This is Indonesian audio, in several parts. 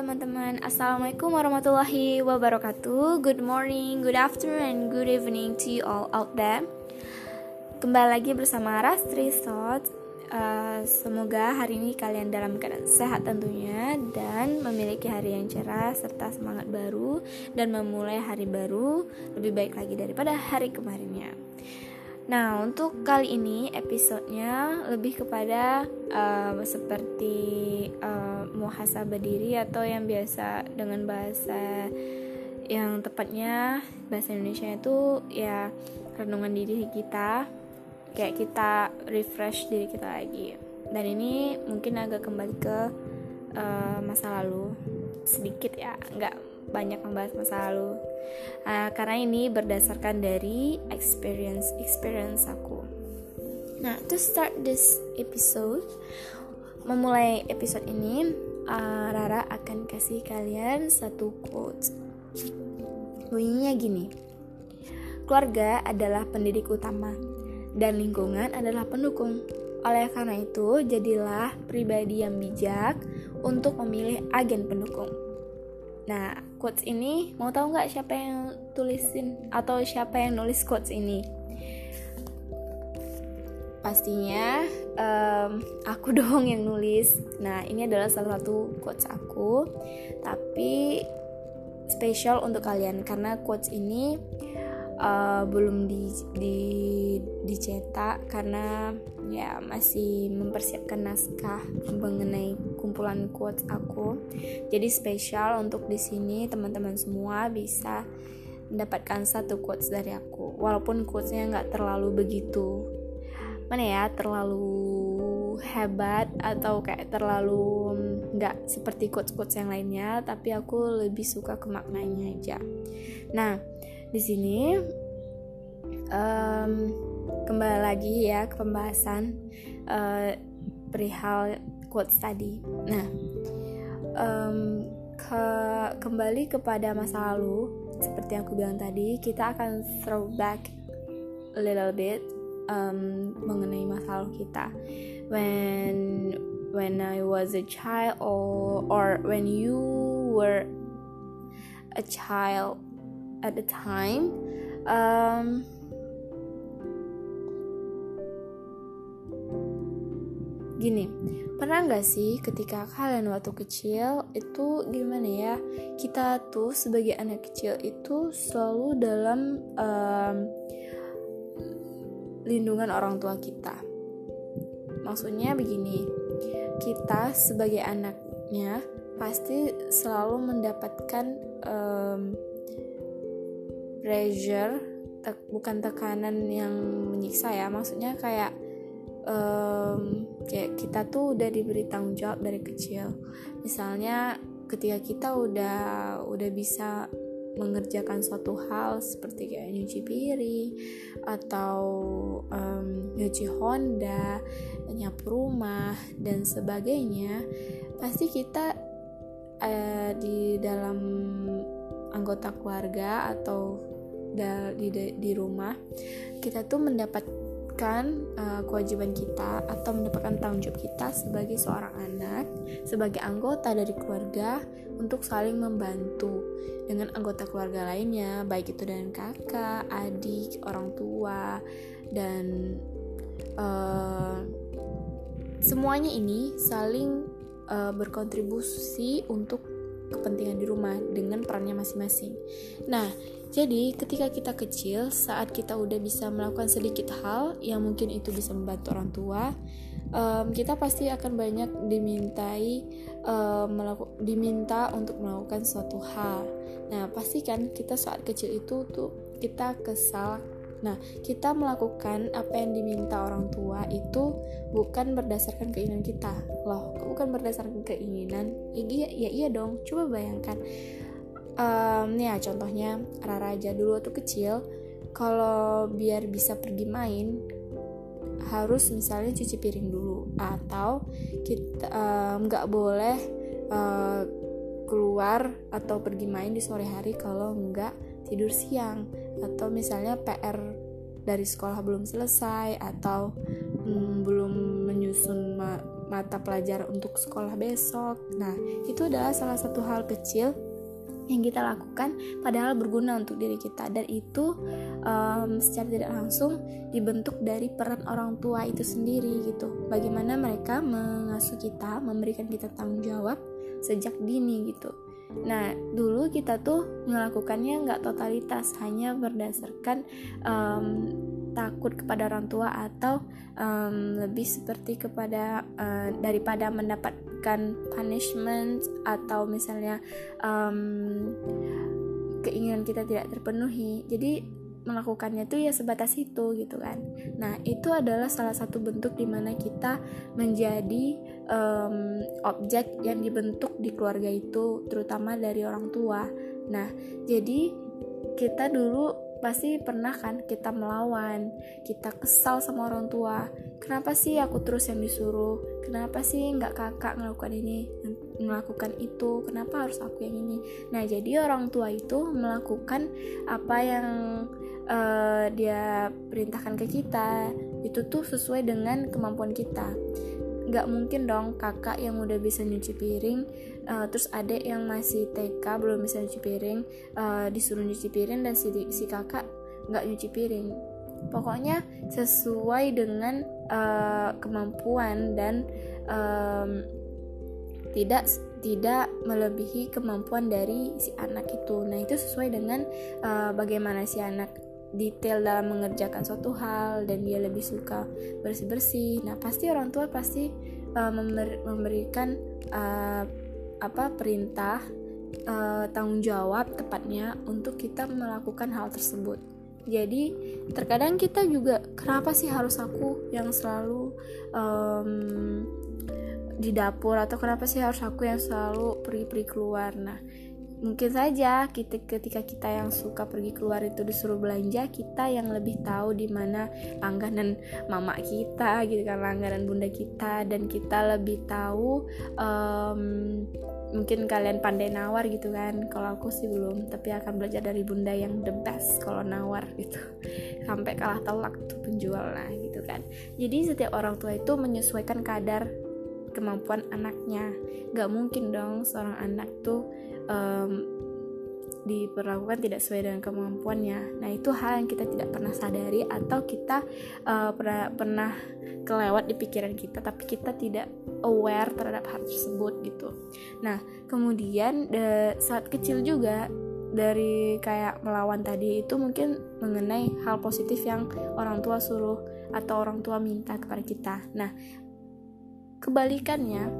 teman-teman. Assalamualaikum warahmatullahi wabarakatuh. Good morning, good afternoon, and good evening to you all out there. Kembali lagi bersama Rastri Thought uh, Semoga hari ini kalian dalam keadaan sehat tentunya Dan memiliki hari yang cerah serta semangat baru Dan memulai hari baru lebih baik lagi daripada hari kemarinnya Nah, untuk kali ini episodenya lebih kepada uh, seperti uh, muhasabah diri atau yang biasa dengan bahasa yang tepatnya bahasa Indonesia itu ya renungan diri kita kayak kita refresh diri kita lagi. Dan ini mungkin agak kembali ke uh, masa lalu sedikit ya nggak banyak membahas masa lalu uh, karena ini berdasarkan dari experience experience aku. Nah to start this episode memulai episode ini uh, Rara akan kasih kalian satu quote. Bunyinya gini. Keluarga adalah pendidik utama dan lingkungan adalah pendukung. Oleh karena itu, jadilah pribadi yang bijak untuk memilih agen pendukung. Nah, quotes ini mau tahu nggak siapa yang tulisin atau siapa yang nulis quotes ini? Pastinya um, aku dong yang nulis. Nah, ini adalah salah satu quotes aku, tapi spesial untuk kalian karena quotes ini uh, belum di, di dicetak karena ya masih mempersiapkan naskah mengenai kumpulan quotes aku. Jadi spesial untuk di sini teman-teman semua bisa mendapatkan satu quotes dari aku. Walaupun quotesnya nggak terlalu begitu mana ya terlalu hebat atau kayak terlalu nggak seperti quotes-quotes yang lainnya, tapi aku lebih suka ke maknanya aja. Nah, di sini um, kembali lagi ya ke pembahasan uh, perihal quotes tadi. Nah, um, ke kembali kepada masa lalu seperti yang aku bilang tadi, kita akan throwback a little bit um, mengenai masa lalu kita. When when I was a child or or when you were a child at the time. Um, gini pernah nggak sih ketika kalian waktu kecil itu gimana ya? Kita tuh sebagai anak kecil itu selalu dalam um, lindungan orang tua kita. Maksudnya begini kita sebagai anaknya pasti selalu mendapatkan um, pressure te bukan tekanan yang menyiksa ya. Maksudnya kayak um, kayak kita tuh udah diberi tanggung jawab dari kecil. Misalnya ketika kita udah udah bisa mengerjakan suatu hal seperti kayak nyuci piring atau um, nyuci Honda, nyapu rumah dan sebagainya, pasti kita uh, di dalam anggota keluarga atau di, di rumah kita tuh mendapatkan uh, kewajiban kita atau mendapatkan tanggung jawab kita sebagai seorang anak sebagai anggota dari keluarga untuk saling membantu dengan anggota keluarga lainnya baik itu dengan kakak, adik, orang tua dan uh, semuanya ini saling uh, berkontribusi untuk kepentingan di rumah dengan perannya masing-masing. Nah, jadi ketika kita kecil, saat kita udah bisa melakukan sedikit hal yang mungkin itu bisa membantu orang tua, um, kita pasti akan banyak dimintai um, diminta untuk melakukan suatu hal. Nah, pastikan kita saat kecil itu tuh kita kesal Nah, kita melakukan apa yang diminta orang tua itu bukan berdasarkan keinginan kita. Loh, bukan berdasarkan keinginan? Ya, iya, ya iya dong. Coba bayangkan. Um, ya contohnya Rara aja dulu waktu kecil kalau biar bisa pergi main harus misalnya cuci piring dulu atau kita nggak um, boleh uh, keluar atau pergi main di sore hari kalau nggak tidur siang atau misalnya PR dari sekolah belum selesai atau hmm, belum menyusun mata pelajaran untuk sekolah besok. Nah itu adalah salah satu hal kecil yang kita lakukan padahal berguna untuk diri kita. Dan itu um, secara tidak langsung dibentuk dari peran orang tua itu sendiri gitu. Bagaimana mereka mengasuh kita memberikan kita tanggung jawab sejak dini gitu Nah, dulu kita tuh melakukannya nggak totalitas, hanya berdasarkan um, takut kepada orang tua atau um, lebih seperti kepada uh, daripada mendapatkan punishment atau misalnya um, keinginan kita tidak terpenuhi. Jadi melakukannya itu ya sebatas itu gitu kan. Nah itu adalah salah satu bentuk di mana kita menjadi um, objek yang dibentuk di keluarga itu terutama dari orang tua. Nah jadi kita dulu pasti pernah kan kita melawan kita kesal sama orang tua. Kenapa sih aku terus yang disuruh? Kenapa sih nggak kakak melakukan ini melakukan itu? Kenapa harus aku yang ini? Nah jadi orang tua itu melakukan apa yang uh, dia perintahkan ke kita. Itu tuh sesuai dengan kemampuan kita. Nggak mungkin dong kakak yang udah bisa nyuci piring uh, terus adek yang masih TK belum bisa nyuci piring uh, disuruh nyuci piring dan si si kakak nggak nyuci piring pokoknya sesuai dengan uh, kemampuan dan um, tidak tidak melebihi kemampuan dari si anak itu. Nah, itu sesuai dengan uh, bagaimana si anak detail dalam mengerjakan suatu hal dan dia lebih suka bersih-bersih. Nah, pasti orang tua pasti uh, member memberikan uh, apa perintah uh, tanggung jawab tepatnya untuk kita melakukan hal tersebut. Jadi terkadang kita juga kenapa sih harus aku yang selalu um, di dapur atau kenapa sih harus aku yang selalu pergi-pergi keluar. Nah, mungkin saja kita ketika kita yang suka pergi keluar itu disuruh belanja kita yang lebih tahu di mana langganan mama kita gitu kan langganan bunda kita. Dan kita lebih tahu um, mungkin kalian pandai nawar gitu kan. Kalau aku sih belum tapi akan belajar dari bunda yang the best kalau nawar gitu. Sampai kalah telak tuh penjual lah gitu kan. Jadi setiap orang tua itu menyesuaikan kadar kemampuan anaknya nggak mungkin dong seorang anak tuh um, diperlakukan tidak sesuai dengan kemampuannya. Nah, itu hal yang kita tidak pernah sadari atau kita uh, pernah pernah kelewat di pikiran kita, tapi kita tidak aware terhadap hal tersebut gitu. Nah, kemudian de, saat kecil juga dari kayak melawan tadi itu mungkin mengenai hal positif yang orang tua suruh atau orang tua minta kepada kita. Nah, kebalikannya,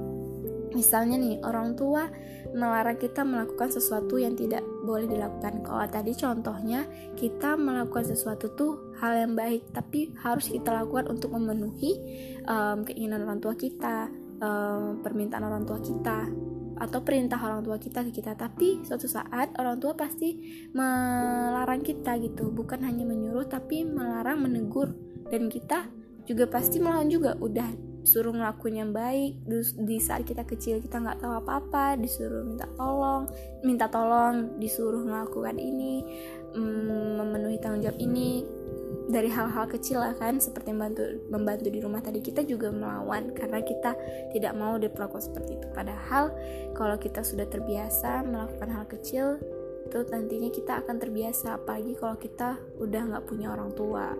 misalnya nih orang tua melarang kita melakukan sesuatu yang tidak boleh dilakukan. Kalau tadi contohnya kita melakukan sesuatu tuh hal yang baik, tapi harus kita lakukan untuk memenuhi um, keinginan orang tua kita, um, permintaan orang tua kita, atau perintah orang tua kita ke kita. Tapi suatu saat orang tua pasti melarang kita gitu, bukan hanya menyuruh tapi melarang, menegur, dan kita juga pasti melawan juga. Udah suruh ngelakuin yang baik. Di saat kita kecil kita nggak tahu apa-apa disuruh minta tolong minta tolong disuruh melakukan ini mm, memenuhi tanggung jawab ini. Dari hal-hal kecil lah kan seperti membantu membantu di rumah tadi kita juga melawan karena kita tidak mau diperlakukan seperti itu. Padahal kalau kita sudah terbiasa melakukan hal kecil itu nantinya kita akan terbiasa apalagi kalau kita udah nggak punya orang tua.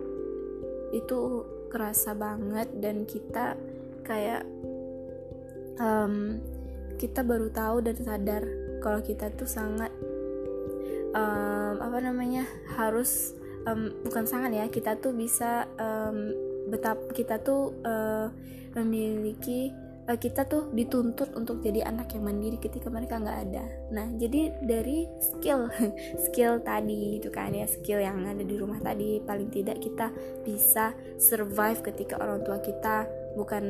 Itu kerasa banget dan kita kayak um, kita baru tahu dan sadar kalau kita tuh sangat um, apa namanya harus um, bukan sangat ya kita tuh bisa um, betapa kita tuh uh, memiliki uh, kita tuh dituntut untuk jadi anak yang mandiri ketika mereka nggak ada. Nah, jadi dari skill skill tadi itu kan ya skill yang ada di rumah tadi paling tidak kita bisa survive ketika orang tua kita bukan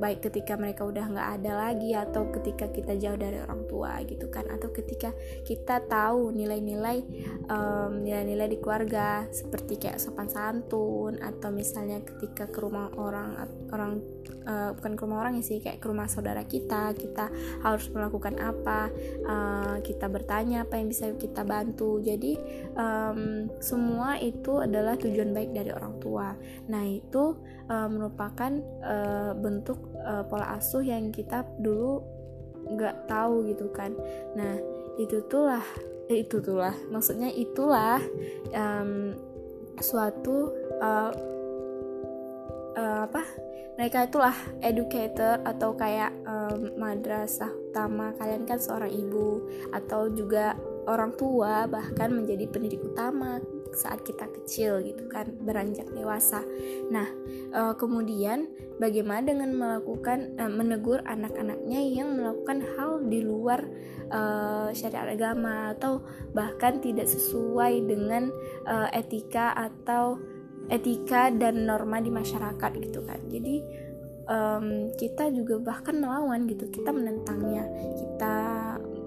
baik ketika mereka udah nggak ada lagi atau ketika kita jauh dari orang tua gitu kan atau ketika kita tahu nilai-nilai um, nilai-nilai di keluarga seperti kayak sopan santun atau misalnya ketika ke rumah orang orang uh, bukan ke rumah orang ya sih kayak ke rumah saudara kita kita harus melakukan apa uh, kita bertanya apa yang bisa kita bantu. Jadi um, semua itu adalah tujuan baik dari orang tua. Nah itu uh, merupakan uh, bentuk uh, pola asuh yang kita dulu nggak tahu gitu kan. Nah itu tuh lah eh, itu tuh lah maksudnya itulah um, suatu uh, uh, apa mereka itulah educator atau kayak um, madrasah utama. Kalian kan seorang ibu atau juga orang tua bahkan menjadi pendidik utama saat kita kecil gitu kan beranjak dewasa. Nah uh, kemudian bagaimana dengan melakukan uh, menegur anak-anaknya yang melakukan hal di luar uh, syariat agama atau bahkan tidak sesuai dengan etika atau etika dan norma di masyarakat gitu kan jadi kita juga bahkan melawan gitu kita menentangnya kita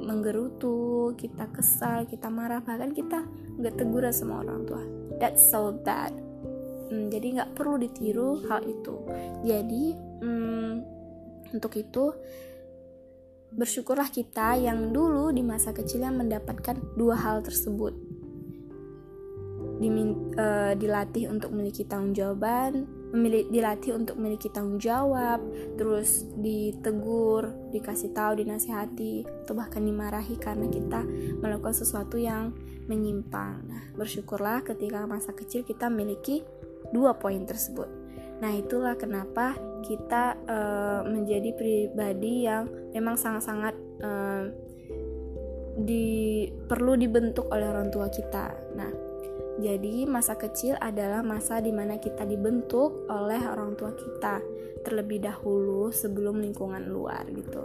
menggerutu kita kesal kita marah bahkan kita nggak teguran sama orang tua. That's so bad. Hmm, jadi nggak perlu ditiru hal itu. Jadi hmm, untuk itu bersyukurlah kita yang dulu di masa kecil yang mendapatkan dua hal tersebut. Dimin, uh, dilatih untuk memiliki tanggung jawaban, memilih, dilatih untuk memiliki tanggung jawab, terus ditegur, dikasih tahu, dinasihati, atau bahkan dimarahi karena kita melakukan sesuatu yang menyimpang. Nah, bersyukurlah ketika masa kecil kita memiliki dua poin tersebut. Nah, itulah kenapa kita uh, menjadi pribadi yang memang sangat-sangat uh, di perlu dibentuk oleh orang tua kita. Nah, jadi, masa kecil adalah masa di mana kita dibentuk oleh orang tua kita terlebih dahulu sebelum lingkungan luar gitu.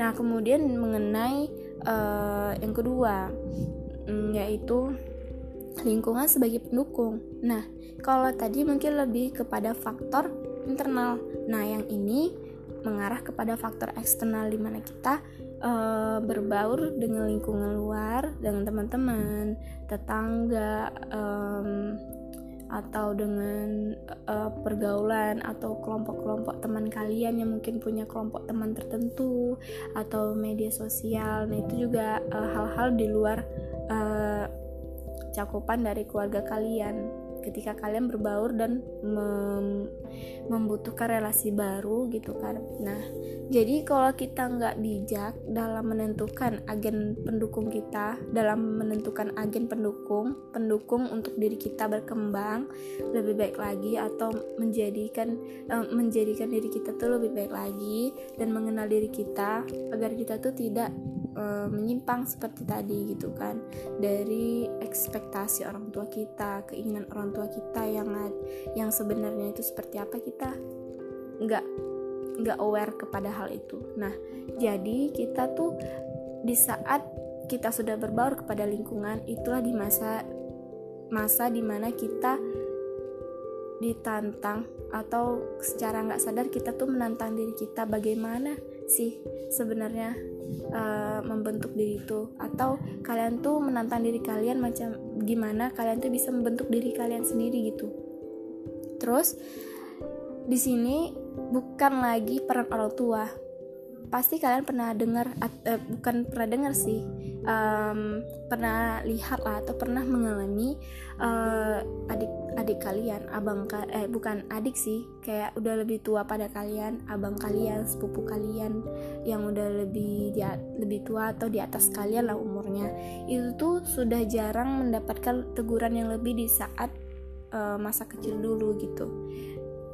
Nah, kemudian mengenai uh, yang kedua mm, yaitu lingkungan sebagai pendukung. Nah, kalau tadi mungkin lebih kepada faktor internal. Nah, yang ini mengarah kepada faktor eksternal di mana kita uh, berbaur dengan lingkungan luar, dengan teman-teman, tetangga, um, atau dengan uh, pergaulan atau kelompok-kelompok teman kalian yang mungkin punya kelompok teman tertentu atau media sosial. Nah, itu juga hal-hal uh, di luar uh, cakupan dari keluarga kalian ketika kalian berbaur dan mem membutuhkan relasi baru gitu kan. Nah jadi kalau kita nggak bijak dalam menentukan agen pendukung kita dalam menentukan agen pendukung pendukung untuk diri kita berkembang lebih baik lagi atau menjadikan uh, menjadikan diri kita tuh lebih baik lagi dan mengenal diri kita agar kita tuh tidak uh, menyimpang seperti tadi gitu kan. Dari ekspektasi orang tua kita keinginan orang tua kita yang yang sebenarnya itu seperti apa kita nggak nggak aware kepada hal itu. Nah jadi kita tuh di saat kita sudah berbaur kepada lingkungan itulah di masa masa di mana kita ditantang atau secara nggak sadar kita tuh menantang diri kita bagaimana sih sebenarnya uh, membentuk diri itu. Atau kalian tuh menantang diri kalian macam gimana kalian tuh bisa membentuk diri kalian sendiri gitu. Terus di sini bukan lagi peran orang tua. Pasti kalian pernah dengar uh, bukan pernah dengar sih um, pernah lihat lah atau pernah mengalami uh, adik adik kalian abang ka eh bukan adik sih kayak udah lebih tua pada kalian abang kalian sepupu kalian yang udah lebih dia lebih tua atau di atas kalian lah umurnya. Itu tuh sudah jarang mendapatkan teguran yang lebih di saat uh, masa kecil dulu gitu.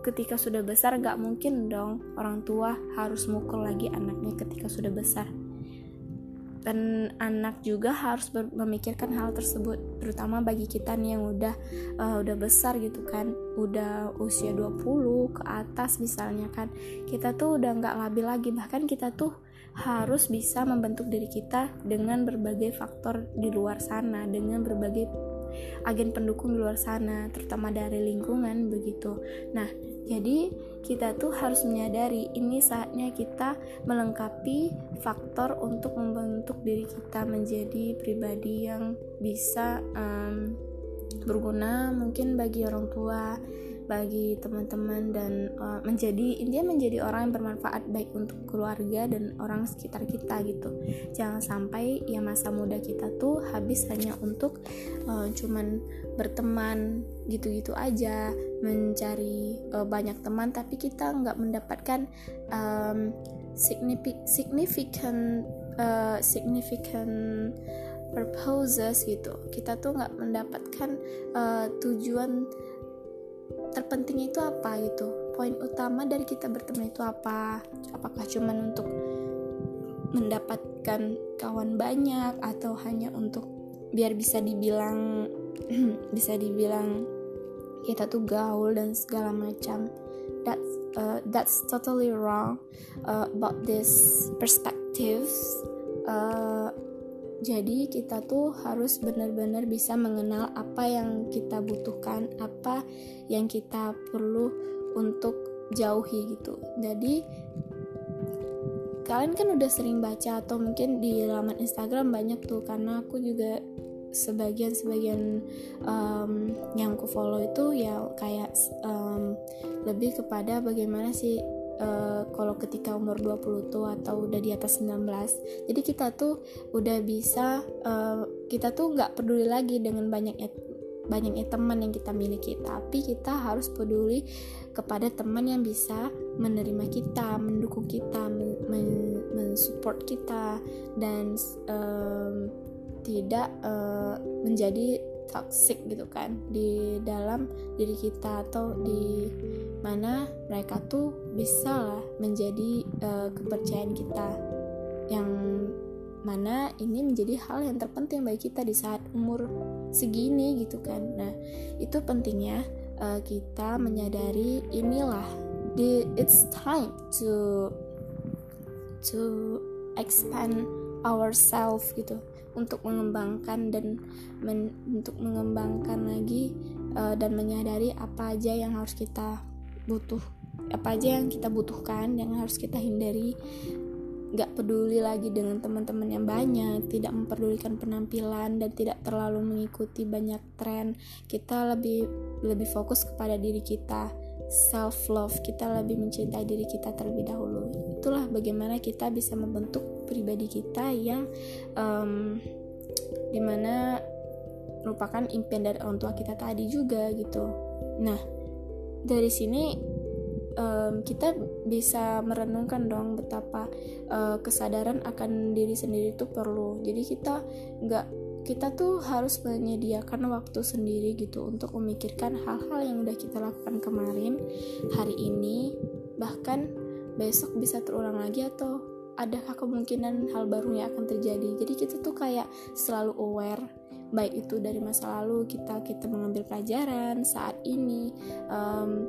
Ketika sudah besar gak mungkin dong orang tua harus mukul lagi anaknya ketika sudah besar dan anak juga harus memikirkan hal tersebut terutama bagi kita nih yang udah uh, udah besar gitu kan udah usia 20 ke atas misalnya kan kita tuh udah nggak labil lagi bahkan kita tuh harus bisa membentuk diri kita dengan berbagai faktor di luar sana dengan berbagai agen pendukung di luar sana terutama dari lingkungan begitu. Nah jadi kita tuh harus menyadari ini saatnya kita melengkapi faktor untuk membentuk diri kita menjadi pribadi yang bisa um, berguna mungkin bagi orang tua bagi teman-teman dan uh, menjadi dia menjadi orang yang bermanfaat baik untuk keluarga dan orang sekitar kita gitu. Jangan sampai ya masa muda kita tuh habis hanya untuk uh, cuman berteman gitu-gitu aja mencari uh, banyak teman tapi kita nggak mendapatkan um, significant uh, significant purposes gitu. Kita tuh nggak mendapatkan uh, tujuan terpenting itu apa gitu? Poin utama dari kita berteman itu apa? Apakah cuman untuk mendapatkan kawan banyak atau hanya untuk biar bisa dibilang bisa dibilang kita tuh gaul dan segala macam? That's uh, that's totally wrong uh, about this perspectives. Uh, jadi kita tuh harus benar-benar bisa mengenal apa yang kita butuhkan, apa yang kita perlu untuk jauhi gitu. Jadi kalian kan udah sering baca atau mungkin di laman Instagram banyak tuh karena aku juga sebagian sebagian um, yang aku follow itu ya kayak um, lebih kepada bagaimana sih uh, kalau ketika umur 20 tuh atau udah di atas 19 jadi kita tuh udah bisa uh, kita tuh nggak peduli lagi dengan banyaknya banyaknya teman yang kita miliki tapi kita harus peduli kepada teman yang bisa menerima kita mendukung kita mensupport men kita dan um, tidak uh, menjadi toxic gitu kan di dalam diri kita atau di mana mereka tuh bisa lah menjadi uh, kepercayaan kita. Yang mana ini menjadi hal yang terpenting bagi kita di saat umur segini gitu kan. Nah itu pentingnya uh, kita menyadari inilah the it's time to to expand ourselves gitu. Untuk mengembangkan dan men, untuk mengembangkan lagi uh, dan menyadari apa aja yang harus kita butuh apa aja yang kita butuhkan yang harus kita hindari. Gak peduli lagi dengan teman-teman yang banyak tidak memperdulikan penampilan dan tidak terlalu mengikuti banyak tren. Kita lebih lebih fokus kepada diri kita self love kita lebih mencintai diri kita terlebih dahulu. Itulah bagaimana kita bisa membentuk pribadi kita yang um, di mana merupakan impian dari orang tua kita tadi juga gitu. Nah dari sini um, kita bisa merenungkan dong betapa uh, kesadaran akan diri sendiri itu perlu. Jadi kita nggak kita tuh harus menyediakan waktu sendiri gitu untuk memikirkan hal-hal yang udah kita lakukan kemarin hari ini bahkan besok bisa terulang lagi atau adakah kemungkinan hal baru yang akan terjadi. Jadi kita tuh kayak selalu aware baik itu dari masa lalu kita kita mengambil pelajaran saat ini um,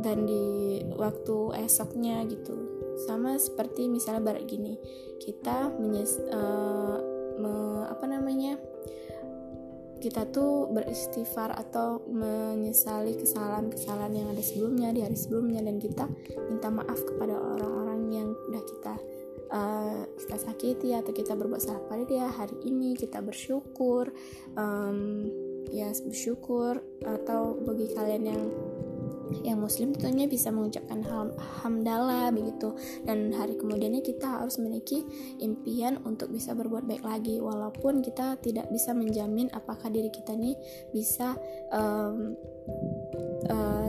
dan di waktu esoknya gitu. Sama seperti misalnya barat gini kita menyes uh, me, apa namanya kita tuh beristighfar atau menyesali kesalahan-kesalahan yang ada sebelumnya di hari sebelumnya dan kita minta maaf kepada orang-orang yang udah kita uh, kita sakiti atau kita berbuat salah pada dia. Hari ini kita bersyukur um, ya bersyukur atau bagi kalian yang yang muslim tentunya bisa mengucapkan ham begitu. Dan hari kemudiannya kita harus memiliki impian untuk bisa berbuat baik lagi walaupun kita tidak bisa menjamin apakah diri kita ini bisa um, uh,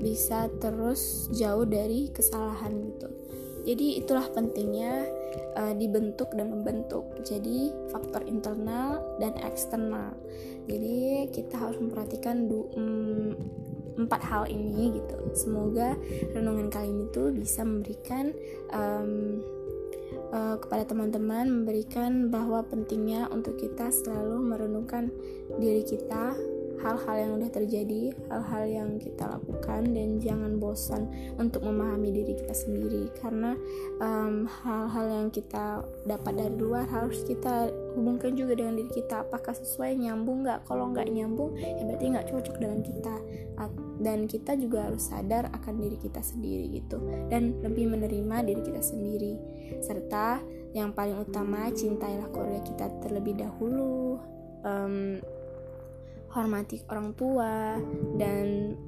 bisa terus jauh dari kesalahan gitu. Jadi itulah pentingnya uh, dibentuk dan membentuk. Jadi faktor internal dan eksternal. Jadi kita harus memperhatikan du, um, empat hal ini gitu. Semoga renungan kali ini tuh bisa memberikan um, uh, kepada teman-teman memberikan bahwa pentingnya untuk kita selalu merenungkan diri kita hal-hal yang udah terjadi, hal-hal yang kita lakukan dan jangan bosan untuk memahami diri kita sendiri. Karena hal-hal yang kita dapat dari luar harus kita hubungkan juga dengan diri kita. Apakah sesuai nyambung nggak? Kalau nggak nyambung ya berarti nggak cocok dengan kita. Dan kita juga harus sadar akan diri kita sendiri gitu. Dan lebih menerima diri kita sendiri. Serta yang paling utama cintailah keluarga kita terlebih dahulu. Um, hormati orang tua dan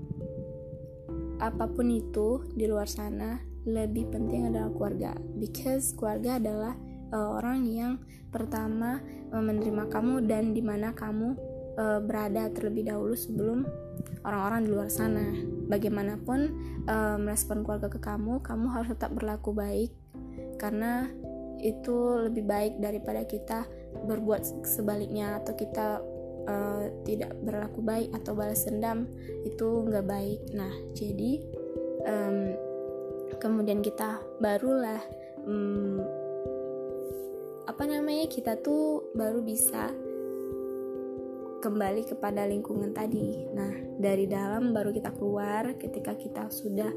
apa pun itu di luar sana lebih penting adalah keluarga. Because keluarga adalah uh, orang yang pertama uh, menerima kamu dan di mana kamu uh, berada terlebih dahulu sebelum orang-orang di luar sana. Bagaimanapun uh, merespon keluarga ke kamu kamu harus tetap berlaku baik karena itu lebih baik daripada kita berbuat sebaliknya atau kita uh, tidak berlaku baik atau balas dendam itu nggak baik nah jadi um, kemudian kita barulah um, apa namanya kita tuh baru bisa kembali kepada lingkungan tadi. Nah, dari dalam baru kita keluar ketika kita sudah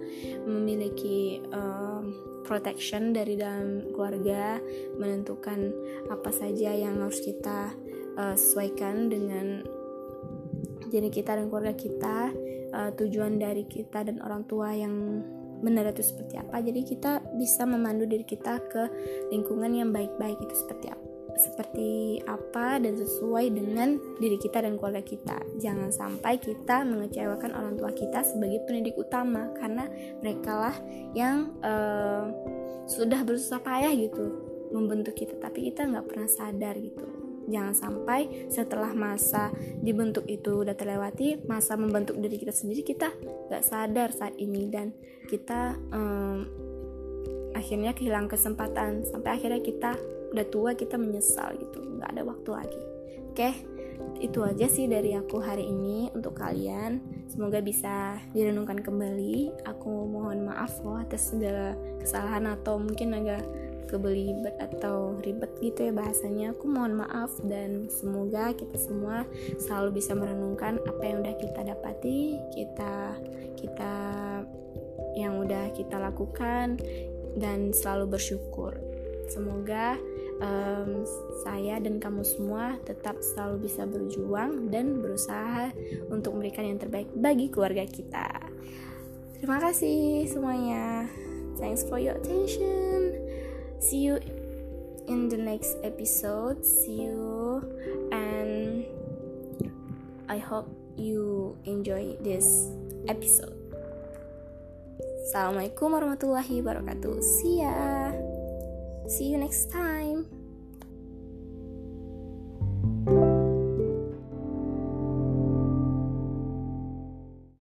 memiliki um, protection dari dalam keluarga, menentukan apa saja yang harus kita uh, sesuaikan dengan jadi kita dan keluarga kita, uh, tujuan dari kita dan orang tua yang benar itu seperti apa. Jadi kita bisa memandu diri kita ke lingkungan yang baik-baik itu seperti apa seperti apa dan sesuai dengan diri kita dan keluarga kita. Jangan sampai kita mengecewakan orang tua kita sebagai pendidik utama karena mereka lah yang uh, sudah berusaha payah gitu membentuk kita, tapi kita nggak pernah sadar gitu. Jangan sampai setelah masa dibentuk itu udah terlewati, masa membentuk diri kita sendiri kita nggak sadar saat ini. Dan kita um, akhirnya kehilangan kesempatan. Sampai akhirnya kita udah tua kita menyesal gitu. Nggak ada waktu lagi. Oke itu aja sih dari aku hari ini untuk kalian. Semoga bisa direnungkan kembali. Aku mohon maaf loh atas segala kesalahan atau mungkin agak kebelibet atau ribet gitu ya bahasanya aku mohon maaf dan semoga kita semua selalu bisa merenungkan apa yang udah kita dapati kita kita yang udah kita lakukan dan selalu bersyukur semoga um, saya dan kamu semua tetap selalu bisa berjuang dan berusaha untuk memberikan yang terbaik bagi keluarga kita. Terima kasih semuanya. Thanks for your attention. See you in the next episode. See you and I hope you enjoy this episode. Assalamualaikum warahmatullahi wabarakatuh. See ya. See you next time.